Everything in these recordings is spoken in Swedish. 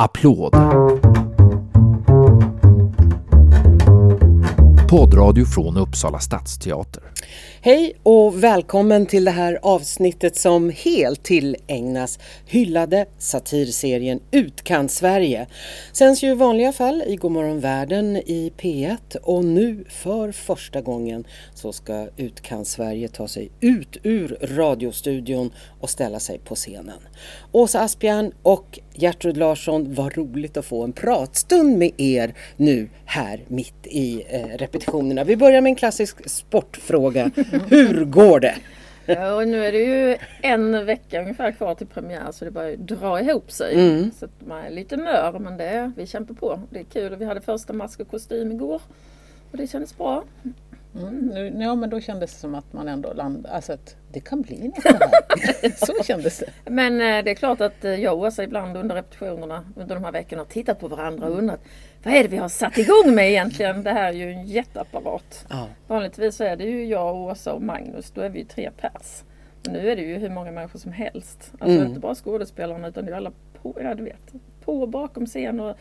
Applåd! Poddradio från Uppsala stadsteater. Hej och välkommen till det här avsnittet som helt tillägnas hyllade satirserien Utkant-Sverige. Sänds ju i vanliga fall i Godmorgon Världen i P1 och nu för första gången så ska Utkant-Sverige ta sig ut ur radiostudion och ställa sig på scenen. Åsa Aspjärn och Gertrud Larsson, vad roligt att få en pratstund med er nu här mitt i eh, repetitionerna. Vi börjar med en klassisk sportfråga. Hur går det? Ja, och nu är det ju en vecka ungefär kvar till premiär så det börjar dra ihop sig. Mm. Så att man är lite mör men det, vi kämpar på. Det är kul och vi hade första mask och kostym igår. Och det kändes bra. Mm, nu, ja men då kändes det som att man ändå landade, alltså att det kan bli något här. Så kändes det. Men eh, det är klart att eh, jag och Åsa ibland under repetitionerna under de här veckorna har tittat på varandra och undrat vad är det vi har satt igång med egentligen? Det här är ju en jätteapparat. Ja. Vanligtvis så är det ju jag, Åsa och Magnus. Då är vi ju tre pers. Men nu är det ju hur många människor som helst. Alltså Mm. inte bara skådespelarna utan det är alla på, ja, du vet, på och bakom scen och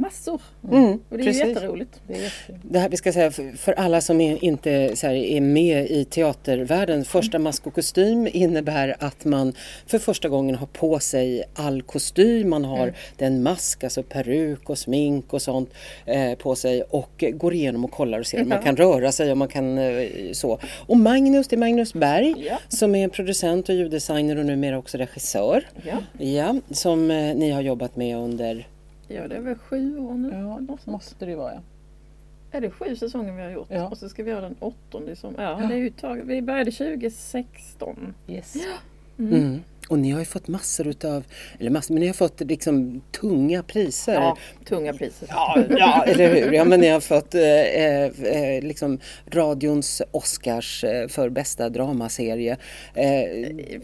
massor. Mm, Och det är ju precis. jätteroligt. det är jättefint. Det här, vi ska säga för, för alla som är, inte så här, är med i teatervärlden. Första mask och kostym innebär att man för första gången har på sig all kostym. Man har den mask, alltså peruk och smink och sånt eh, på sig och går igenom och kollar och ser om man kan röra sig och man kan eh, så. Och Magnus, det är Magnus Berg Ja. som är producent och ljuddesigner och numera också regissör. Ja, Ja, som eh, ni har jobbat med under ja det är väl sju år nu. Ja, måste det vara ja. Är det sju säsonger vi har gjort? Ja. Och så ska vi göra den åttonde som, ja, det är tag. Vi började 2016. Yes. Mm. Och ni har ju fått massor utav, eller massor, men ni har fått liksom tunga priser. Ja, tunga priser. Ja, ja, eller hur? Ja, men ni har fått eh, eh, liksom radions Oscars eh, för bästa dramaserie. Eh,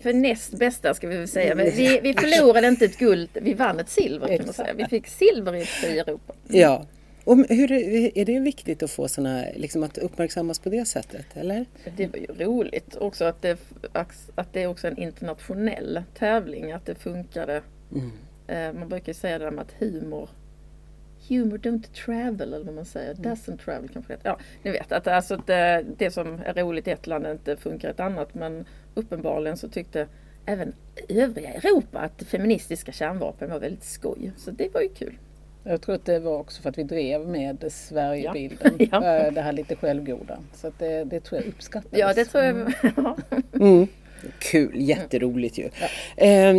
För näst bästa ska vi väl säga. Men vi, vi förlorade inte ett guld, vi vann ett silver kan man säga. Vi fick silver i, i Europa. ja. Och hur, är det viktigt att få såna, liksom att uppmärksammas på det sättet, eller? Det var ju roligt också att det, att det är också en internationell tävling. Att det funkade. Eh, Man brukar säga det där med att humor Humor don't travel eller vad man säger. Doesn't travel kanske det. Ja, ni vet att alltså det, det som är roligt i ett land inte funkar i ett annat. Men uppenbarligen så tyckte även övriga Europa att feministiska kärnvapen var väldigt skoj. Så det var ju kul. Jag tror att det var också för att vi drev med Sverigebilden. Ja. Eh, Det här lite självgoda. Så att det, det tror jag uppskattades. Ja, det tror jag. Ja. Mm. Kul, jätteroligt ju. Ehm,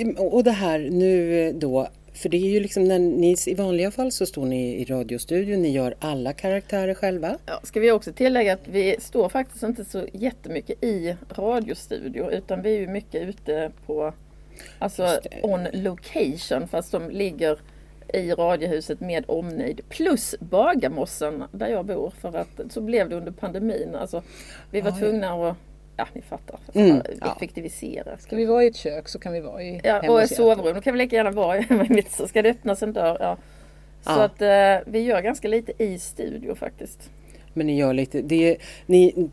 eh, och det här nu då, för det är ju liksom när ni i vanliga fall så står ni i radiostudion, ni gör alla karaktärer själva. Ja, ska vi också tillägga att vi står faktiskt inte så jättemycket i radiostudio utan vi är ju mycket ute på alltså on location fast de ligger i radiohuset med omnejd plus Bagarmossen där jag bor för att så blev det under pandemin. Alltså, vi var Ja, ja. tvungna att, ja ni fattar, Mm, att effektivisera. Ska vi vara i ett kök så kan vi vara i Ja, och ett sovrum, då kan vi lika gärna vara i mitt, så ska det öppnas en dörr. Ja. Så Ja. att eh, vi gör ganska lite i studio faktiskt. Men ni gör lite, det, ni,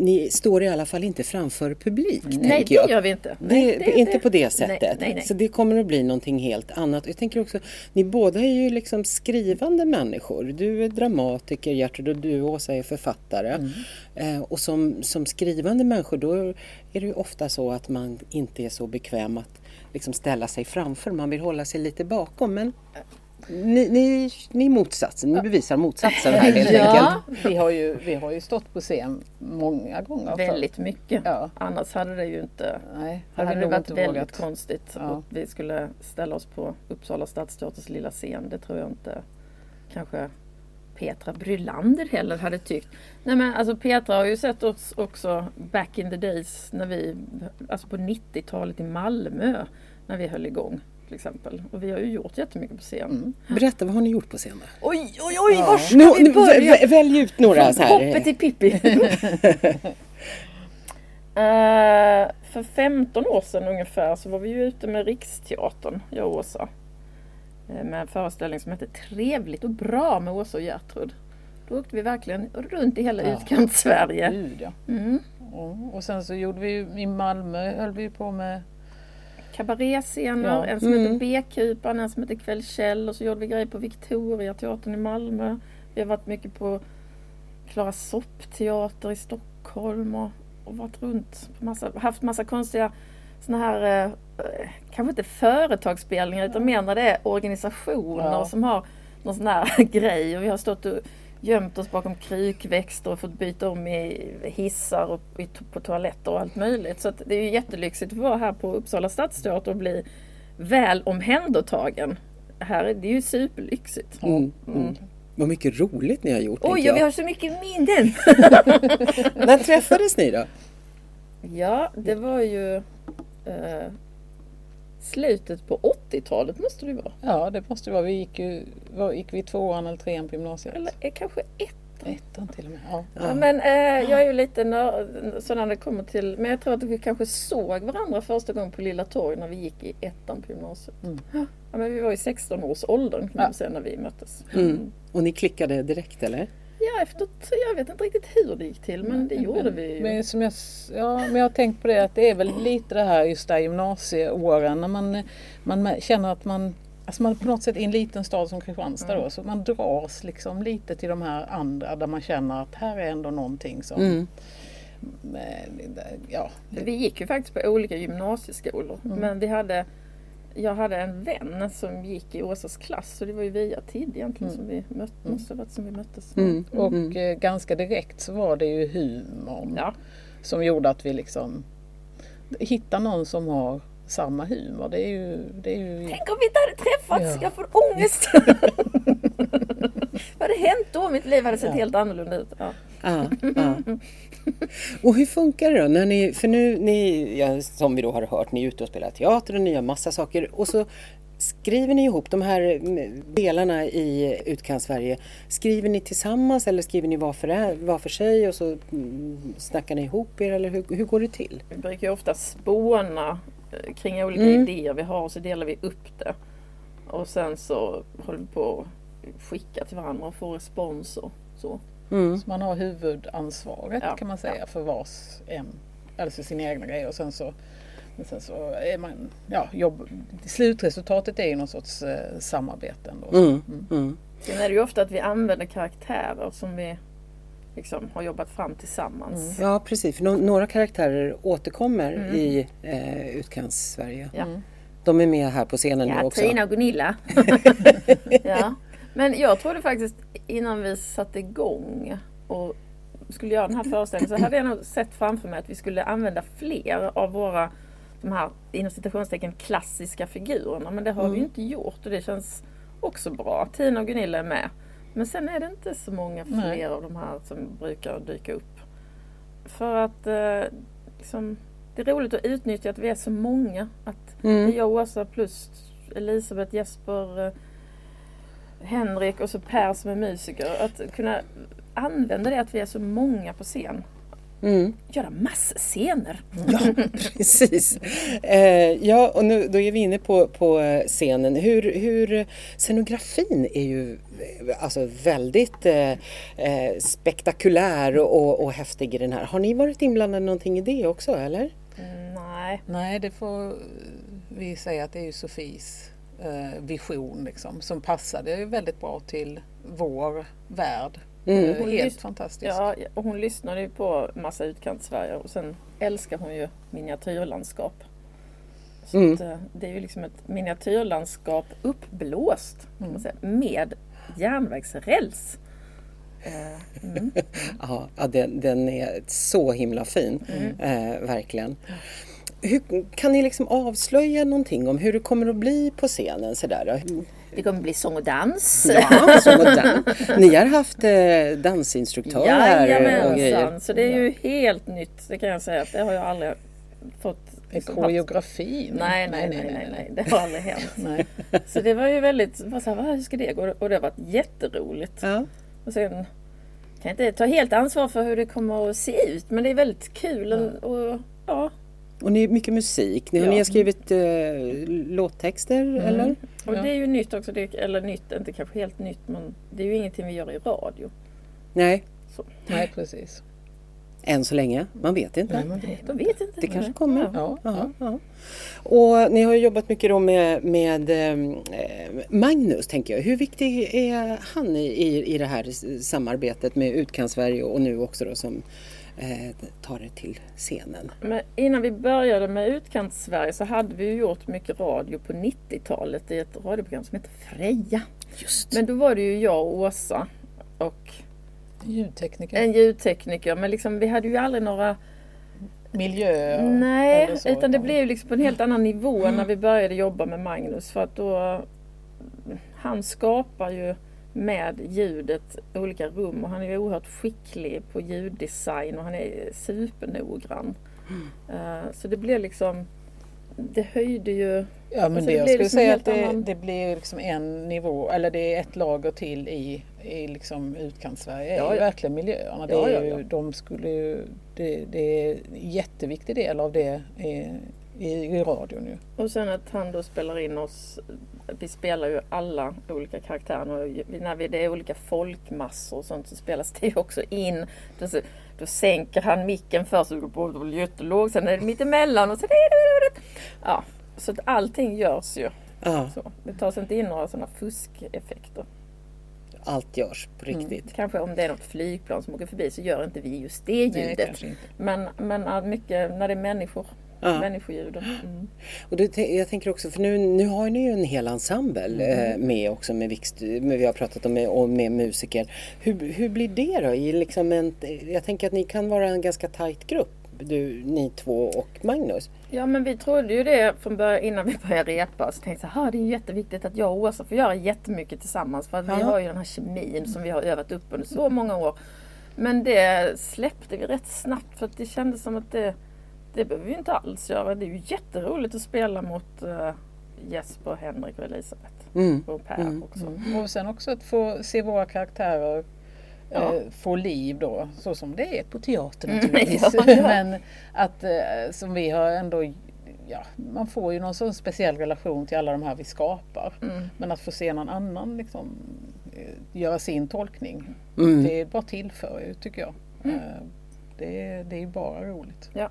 ni står i alla fall inte framför publik, Nej, det jag. gör vi inte. Det, Nej, det, inte på det sättet. nej, nej. Så det kommer att bli någonting helt annat. Jag tänker också, ni båda är ju liksom skrivande människor. Du är dramatiker Gertrud och du Åsa är författare. Mm. Eh, och som, som skrivande människor då är det ju ofta så att man inte är så bekväm att liksom ställa sig framför. Man vill hålla sig lite bakom. Men ni, ni, ni motsatsen, ni bevisar motsatsen här helt Ja. enkelt. Vi har, ju, vi har ju stått på scen många gånger. Väldigt mycket. Ja. Annars hade det ju inte Nej, hade hade det nog varit väldigt vågat. konstigt Ja. och vi skulle ställa oss på Uppsala stadsteaters lilla scen. Det tror jag inte kanske Petra Brylander heller hade tyckt. Nej men alltså Petra har ju sett oss också back in the days när vi, alltså på 90-talet i Malmö när vi höll igång till exempel. Och vi har ju gjort jättemycket på scen. Mm. Berätta, vad har ni gjort på scenen? Oj, oj, oj, var ska Nu, vi börja? vä- välj ut några så Från här. Poppe till Pippi. Eh, för 15 år sedan ungefär så var vi ju ute med Riksteatern, jag och Åsa. Eh, med en föreställning som hette Trevligt och bra med Åsa och Gertrud. Då åkte vi verkligen runt i hela Ja. ja. Mm. Ja, Och sen så gjorde vi i Malmö höll vi på med kabaréscener, Ja. en som Mm. heter B-kupan, en som heter Kväll Kjell och så gjorde vi grejer på Victoria teatern i Malmö. Vi har varit mycket på Klara Sopp-teater i Stockholm och, och varit runt på massa, haft massa konstiga såna här, eh, kanske inte företagsspelningar utan mer när det är organisationer Ja. som har någon sån här grej och vi har stått och gömt oss bakom krukväxter och fått byta om i hissar och på toaletter och allt möjligt. Så det är ju jättelyxigt att vara här på Uppsala stadsteater och bli väl omhändertagen. Här är det ju superlyxigt. Mm. Mm. Vad mycket roligt ni har gjort. Oj, och vi jag. har så mycket minnen! När träffades ni då? Ja, det var ju eh, slutet på 80-talet måste det vara. Ja, det måste vara. Vi gick ju, var, gick vi tvåan eller trean på gymnasiet? Eller eh, kanske ett. Ettan till och med. Ja. Ja. men eh, jag är ju lite nörd, så när det kommer till, men jag tror att vi kanske såg varandra första gången på Lilla Torg när vi gick i ettan på gymnasiet. Mm. Ja, men vi var i 16 års åldern kan man Ja. säga när vi möttes. Mm. Och ni klickade direkt eller? Ja, efter, jag vet inte riktigt hur det gick till men det gjorde vi ju. Men, som jag, ja, men jag har tänkt på det att det är väl lite det här just där gymnasieåren när man, man känner att man Alltså man på något sätt i en liten stad som Kristianstad då, så man dras liksom lite till de här andra där man känner att här är ändå någonting som... Mm. eh, Ja, Vi gick ju faktiskt på olika gymnasieskolor. Mm. Men vi hade, jag hade en vän som gick i Åsas klass. Så det var ju via TID egentligen som vi mötte, måste ha varit som vi möttes. Mm. och Mm. eh, ganska direkt så var det ju humorn Ja, som gjorde att vi liksom hittade någon som har samma humor. Det är ju... Det är ju Tänk om vi inte hade träffats! Ja. Jag får ångest! Vad hade hänt då? Mitt liv hade sett Ja. helt annorlunda ut. Ja. Ja, ja. Och hur funkar det då? När ni, för nu, ni, ja, som vi då har hört, ni är ute och spelar teater och ni gör massa saker och så skriver ni ihop de här delarna i Utkants-Sverige. Skriver ni tillsammans eller skriver ni var för, var för sig och så mm, snackar ni ihop er eller hur, hur går det till? Vi brukar ju ofta spåna eh, kring olika Mm. idéer vi har och så delar vi upp det. Och sen så håller vi på att skicka till varandra och få respons och så. Mm. Så man har huvudansvaret Ja, kan man säga för vars en, alltså sina egna grejer och sen så, men sen så är man, ja, jobb, slutresultatet är ju någon sorts eh, samarbete ändå. Mm. Mm. Sen är det ju ofta att vi använder karaktärer som vi liksom har jobbat fram tillsammans. Ja precis, för no- några karaktärer återkommer Mm. i eh, Utkants-Sverige. Ja. Mm. De är med här på scenen nu Ja, också. Tina och Gunilla. ja. Men jag trodde faktiskt innan vi satte igång och skulle göra den här föreställningen så hade jag nog sett framför mig att vi skulle använda fler av våra de här inom citationstecken klassiska figurerna. Men det har vi ju inte gjort och det känns också bra. Tina och Gunilla är med. Men sen är det inte så många fler Nej. av de här som brukar dyka upp. För att eh, liksom, det är roligt att utnyttja att vi är så många. Att Mm. jag Åsa plus Elisabeth, Jesper, eh, Henrik och så Per som är musiker. Att kunna använda det att vi är så många på scen. Mm. Göra massor scener. Ja, precis. Eh, ja, och nu, då är vi inne på, på eh, scenen. Hur, hur, scenografin är ju eh, alltså väldigt eh, eh, spektakulär och, och häftig i den här. Har ni varit inblandade någonting i det också eller? Mm, nej. Nej, det får vi säga att det är ju Sofies vision liksom, som passade väldigt bra till vår värld. Mm. Eh, Hon helt lys- fantastiskt. Ja, och hon lyssnade ju på massa utkant-Sverige och sen älskar hon ju miniatyrlandskap. Så Mm. att, eh, det är ju liksom ett miniatyrlandskap uppblåst kan man säga, med järnvägsräls. Eh, mm. Ja, ja den, den är så himla fin. Eh, verkligen. Hur, kan ni liksom avslöja någonting om hur det kommer att bli på scenen? Sådär? Det kommer bli sång och dans. Ja, så modern. Ni har haft eh, dansinstruktörer och Jajamensan, grejer. så det är ju helt nytt. Det kan jag säga att det har jag aldrig fått. Liksom haft. koreografin? Nej, nej, nej, nej, nej, det har aldrig hänt. nej. Så det var ju väldigt, bara så här, "Va, hur ska det gå? Och det har varit jätteroligt. Ja. Och sen kan jag inte ta helt ansvar för hur det kommer att se ut, men det är väldigt kul. Och, och, ja, Och ni mycket musik. Ni, Ja. ni har skrivit eh, låttexter eller? och det är ju nytt också. Det, eller nytt, inte kanske helt nytt, men det är ju ingenting vi gör i radio. Nej. Så. nej, precis. än så länge. Man vet inte. Nej, men det- Jag vet inte. Det kanske kommer. Ja, Ja, ja. Och ni har ju jobbat mycket då med, med eh, Magnus, tänker jag. Hur viktig är han i, i, i det här samarbetet med Utkant-Sverige och nu också då som eh, tar det till scenen? Men innan vi började med Utkants-Sverige så hade vi ju gjort mycket radio på 90-talet i ett radioprogram som heter Freja. Just. Men då var det ju jag och Åsa och Ljudtekniker, en ljudtekniker. Men liksom, vi hade ju aldrig några... miljö Nej, eller så, utan det blev ju liksom på en helt annan nivå när vi började jobba med Magnus. För att då... Han skapar ju med ljudet olika rum och han är oerhört skicklig på ljuddesign och han är supernoggrann. Eh, Så det blev liksom... Det höjde ju... Ja men Alltså, det, det jag skulle liksom säga att det, annan- det blir liksom en nivå, eller det är ett lager till i, i liksom utkants-Sverige. Ja, ja. verkligen miljöerna. Det Ja, ja, ju. De skulle ju, det, det är en jätteviktig del av det i, i, radion ju. Och sen att han då spelar in oss. Vi spelar ju alla olika karaktärer. Och när vi, det är olika folkmassor och sånt så spelas det också in. Då, då sänker han micken först och då blir det jättelågt. Sen är det mittemellan och sen är det... Ja, så att allting görs ju. Ja, Så. Det tas inte in några sådana fuskeffekter. allt görs på riktigt. Kanske om det är något flygplan som åker förbi så gör inte vi just det Nej, ljudet. inte. men, men mycket när det är människor. Ja. Människoljud. Mm. Och det, jag tänker också, för nu, nu har ni ju en hel ensemble eh, med också med, Vikst- med vi har pratat om med, och med musiker. Hur, hur blir det då? I liksom en, jag tänker att ni kan vara en ganska tajt grupp, du, ni två och Magnus. Ja men vi trodde ju det från början innan vi började repa. Så tänkte jag, "Ah, det är jätteviktigt att jag och Åsa får göra jättemycket tillsammans. För att vi Ja. har ju den här kemin som vi har övat upp under så många år. Men det släppte vi rätt snabbt för att det kändes som att det, det behöver vi inte alls göra. Det är ju jätteroligt att spela mot uh, Jesper, Henrik och Elisabeth. Mm. Och Per Mm. också. Och sen också att få se våra karaktärer Ja. eh, få liv då, så som det är på teater Mm, naturligtvis. ja, ja. Men att eh, som vi har ändå, ja, man får ju någon sån speciell relation till alla de här vi skapar. Mm. Men att få se någon annan liksom, eh, göra sin tolkning, Mm. det bara tillför ju tycker jag. Eh, Det, det är ju bara roligt. Ja.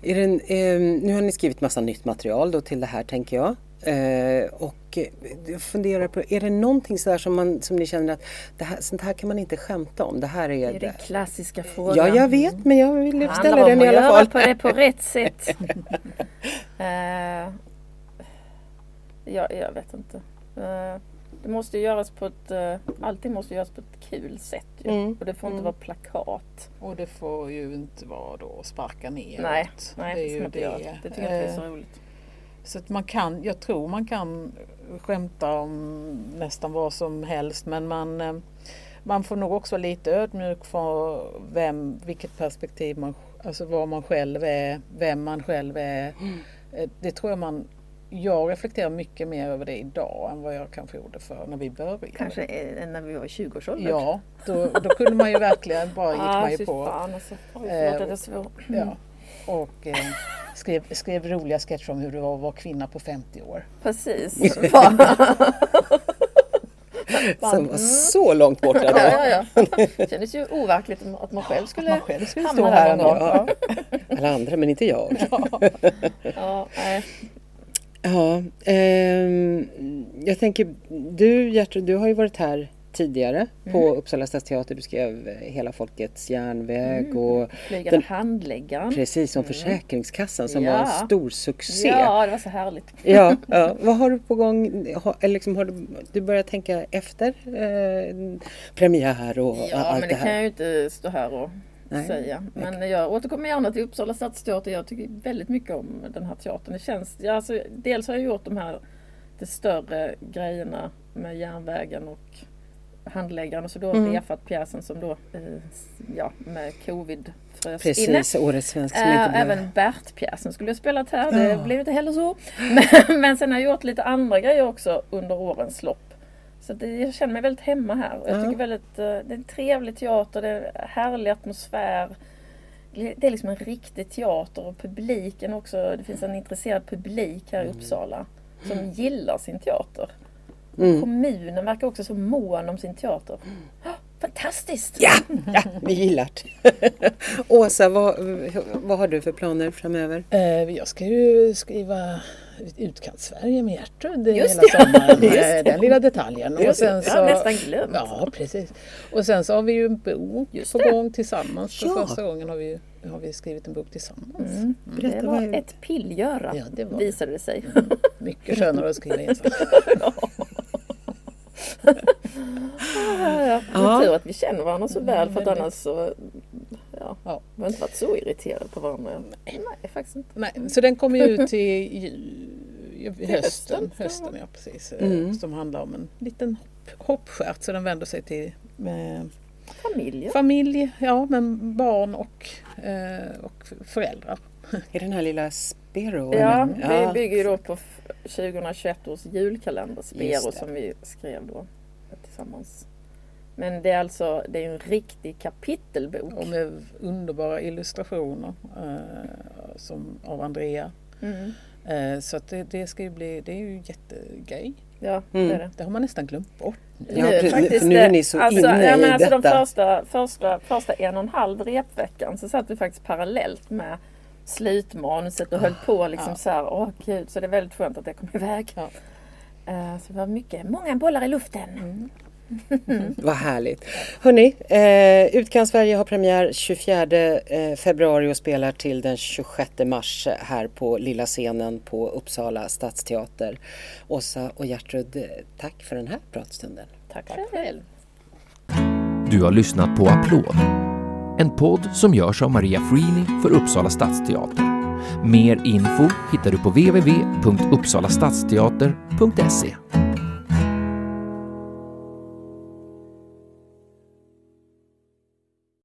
Det en, eh, nu har ni skrivit massa nytt material då till det här tänker jag. Eh, och jag funderar på, är det någonting sådär som, man, som ni känner att det här, sånt här kan man inte skämta om? Det här är... Det är den klassiska frågan. ja, jag vet men jag vill Det ställa handlar den om i att alla göra fall. på det på rätt sätt. Eh, ja, jag vet inte. Eh, det måste ju göras på ett, uh, allting måste göras på ett kul sätt. Ju. Mm. Och det får inte Mm. vara plakat. Och det får ju inte vara då sparka ner. Nej, nej det det är ska ju inte göra. det. Det tycker jag inte är så Eh, roligt. Så att man kan, jag tror man kan skämta om nästan vad som helst men man, eh, man får nog också vara lite ödmjuk för vem, vilket perspektiv man, alltså vad man själv är, vem man själv är. Eh, Det tror jag man, jag reflekterar mycket mer över det idag än vad jag kanske gjorde för när vi började. Kanske eh, när vi var i 20-årsåldern. Ja, då, då kunde man ju verkligen, bara gick ah, man ju på. Fan, alltså. Oj, Eh, förlåt att jag svor. Ja. Och eh, skrev, skrev roliga sketcher om hur det var att vara kvinna på 50 år. Precis. Som var så långt borta ja, då. ja, ja. Det kändes ju overkligt att man själv skulle Man själv skulle hamna stå här någon gång. Ja. Alla andra men inte jag. Ja, nej. Ja, ehm, jag tänker, du Gertrud, du har ju varit här tidigare på Uppsala stadsteater. Du skrev eh, Hela folkets järnväg och Flygande Den- handläggaren. precis om Försäkringskassan som Ja. var en stor succé. Ja, det var så härligt. Ja, ja. Vad har du på gång? Har, liksom, har du, du börjat tänka efter eh, premiär och Ja, allt men det det kan här? jag ju inte stå här och Nej. säga. Men jag återkommer gärna till Uppsala stadsteater. Jag tycker väldigt mycket om den här teatern. Det känns, ja, alltså, dels har jag gjort de här de större grejerna med järnvägen och handläggaren och så då Mm. refat pjäsen som då eh, ja, med covid frös inne. Precis, Årets svensk Äh, även Bert-pjäsen skulle jag spelat här. Det Ja. blev inte heller så. Men, men sen har jag gjort lite andra grejer också under årens lopp. Så det, jag känner mig väldigt hemma här. Jag Ja. tycker väldigt, eh, det är en trevlig teater, det är en härlig atmosfär. Det är liksom en riktig teater och publiken också. Det finns en intresserad publik här i Uppsala som gillar sin teater. Mm. Kommunen verkar också så mån om sin teater. Ah, Fantastiskt! Ja, ja vi gillar det. Åsa, vad, vad har du för planer framöver? Eh, jag ska ju skriva Utkants-Sverige med Gertrud hela det. sommaren. Just Den lilla detaljen. Just det. Jag har nästan glömt. Ja, precis. Och sen så har vi ju en bok Just på det. gång tillsammans. För Ja. första gången har vi, har vi skrivit en bok tillsammans. Mm. Berätta, det var ett pillgöra Ja, det var det. visade det sig. Mycket skönare att skriva ensam. ja, ja. Det Ja. är tur att vi känner varandra så väl för att väldigt. annars så ja, Ja. vi har inte varit så irriterade på varandra. Nej, faktiskt inte. Nej, så den kommer ju ut till hösten. hösten, hösten ja, precis. Eh, Mm. Som handlar om en liten hopp, hoppstjärt så den vänder sig till med Familjer. familj, ja, men barn och, eh, och föräldrar. Är den här lilla Spero? Ja, det bygger ju då på f- 2021 års julkalender det. som vi skrev då tillsammans. Men det är alltså det är en riktig kapitelbok. Och med underbara illustrationer eh, som, av Andrea. Mm. Eh, så att det, det ska ju bli, det är ju jättegrej. Ja, Mm. det är det. Det har man nästan glömt bort. Ja, precis, för nu är ni så alltså, inne ja, men i alltså De detta. första, första, första en och en halv repveckan så satt vi faktiskt parallellt med slutmanuset och höll på liksom Ja. så här, åh gud, så det är väldigt skönt att det kom iväg. Ja. Eh, så det var mycket, många bollar i luften. Vad härligt. Hörni, eh, Utkant Sverige har premiär 24 eh, februari och spelar till den 26 mars här på lilla scenen på Uppsala stadsteater. Åsa och Gertrud, eh, tack för den här pratstunden. Tack Tack själv. Du har lyssnat på Applåd. En podd som görs av Maria Freely för Uppsala stadsteater. Mer info hittar du på www.uppsalastadsteater.se.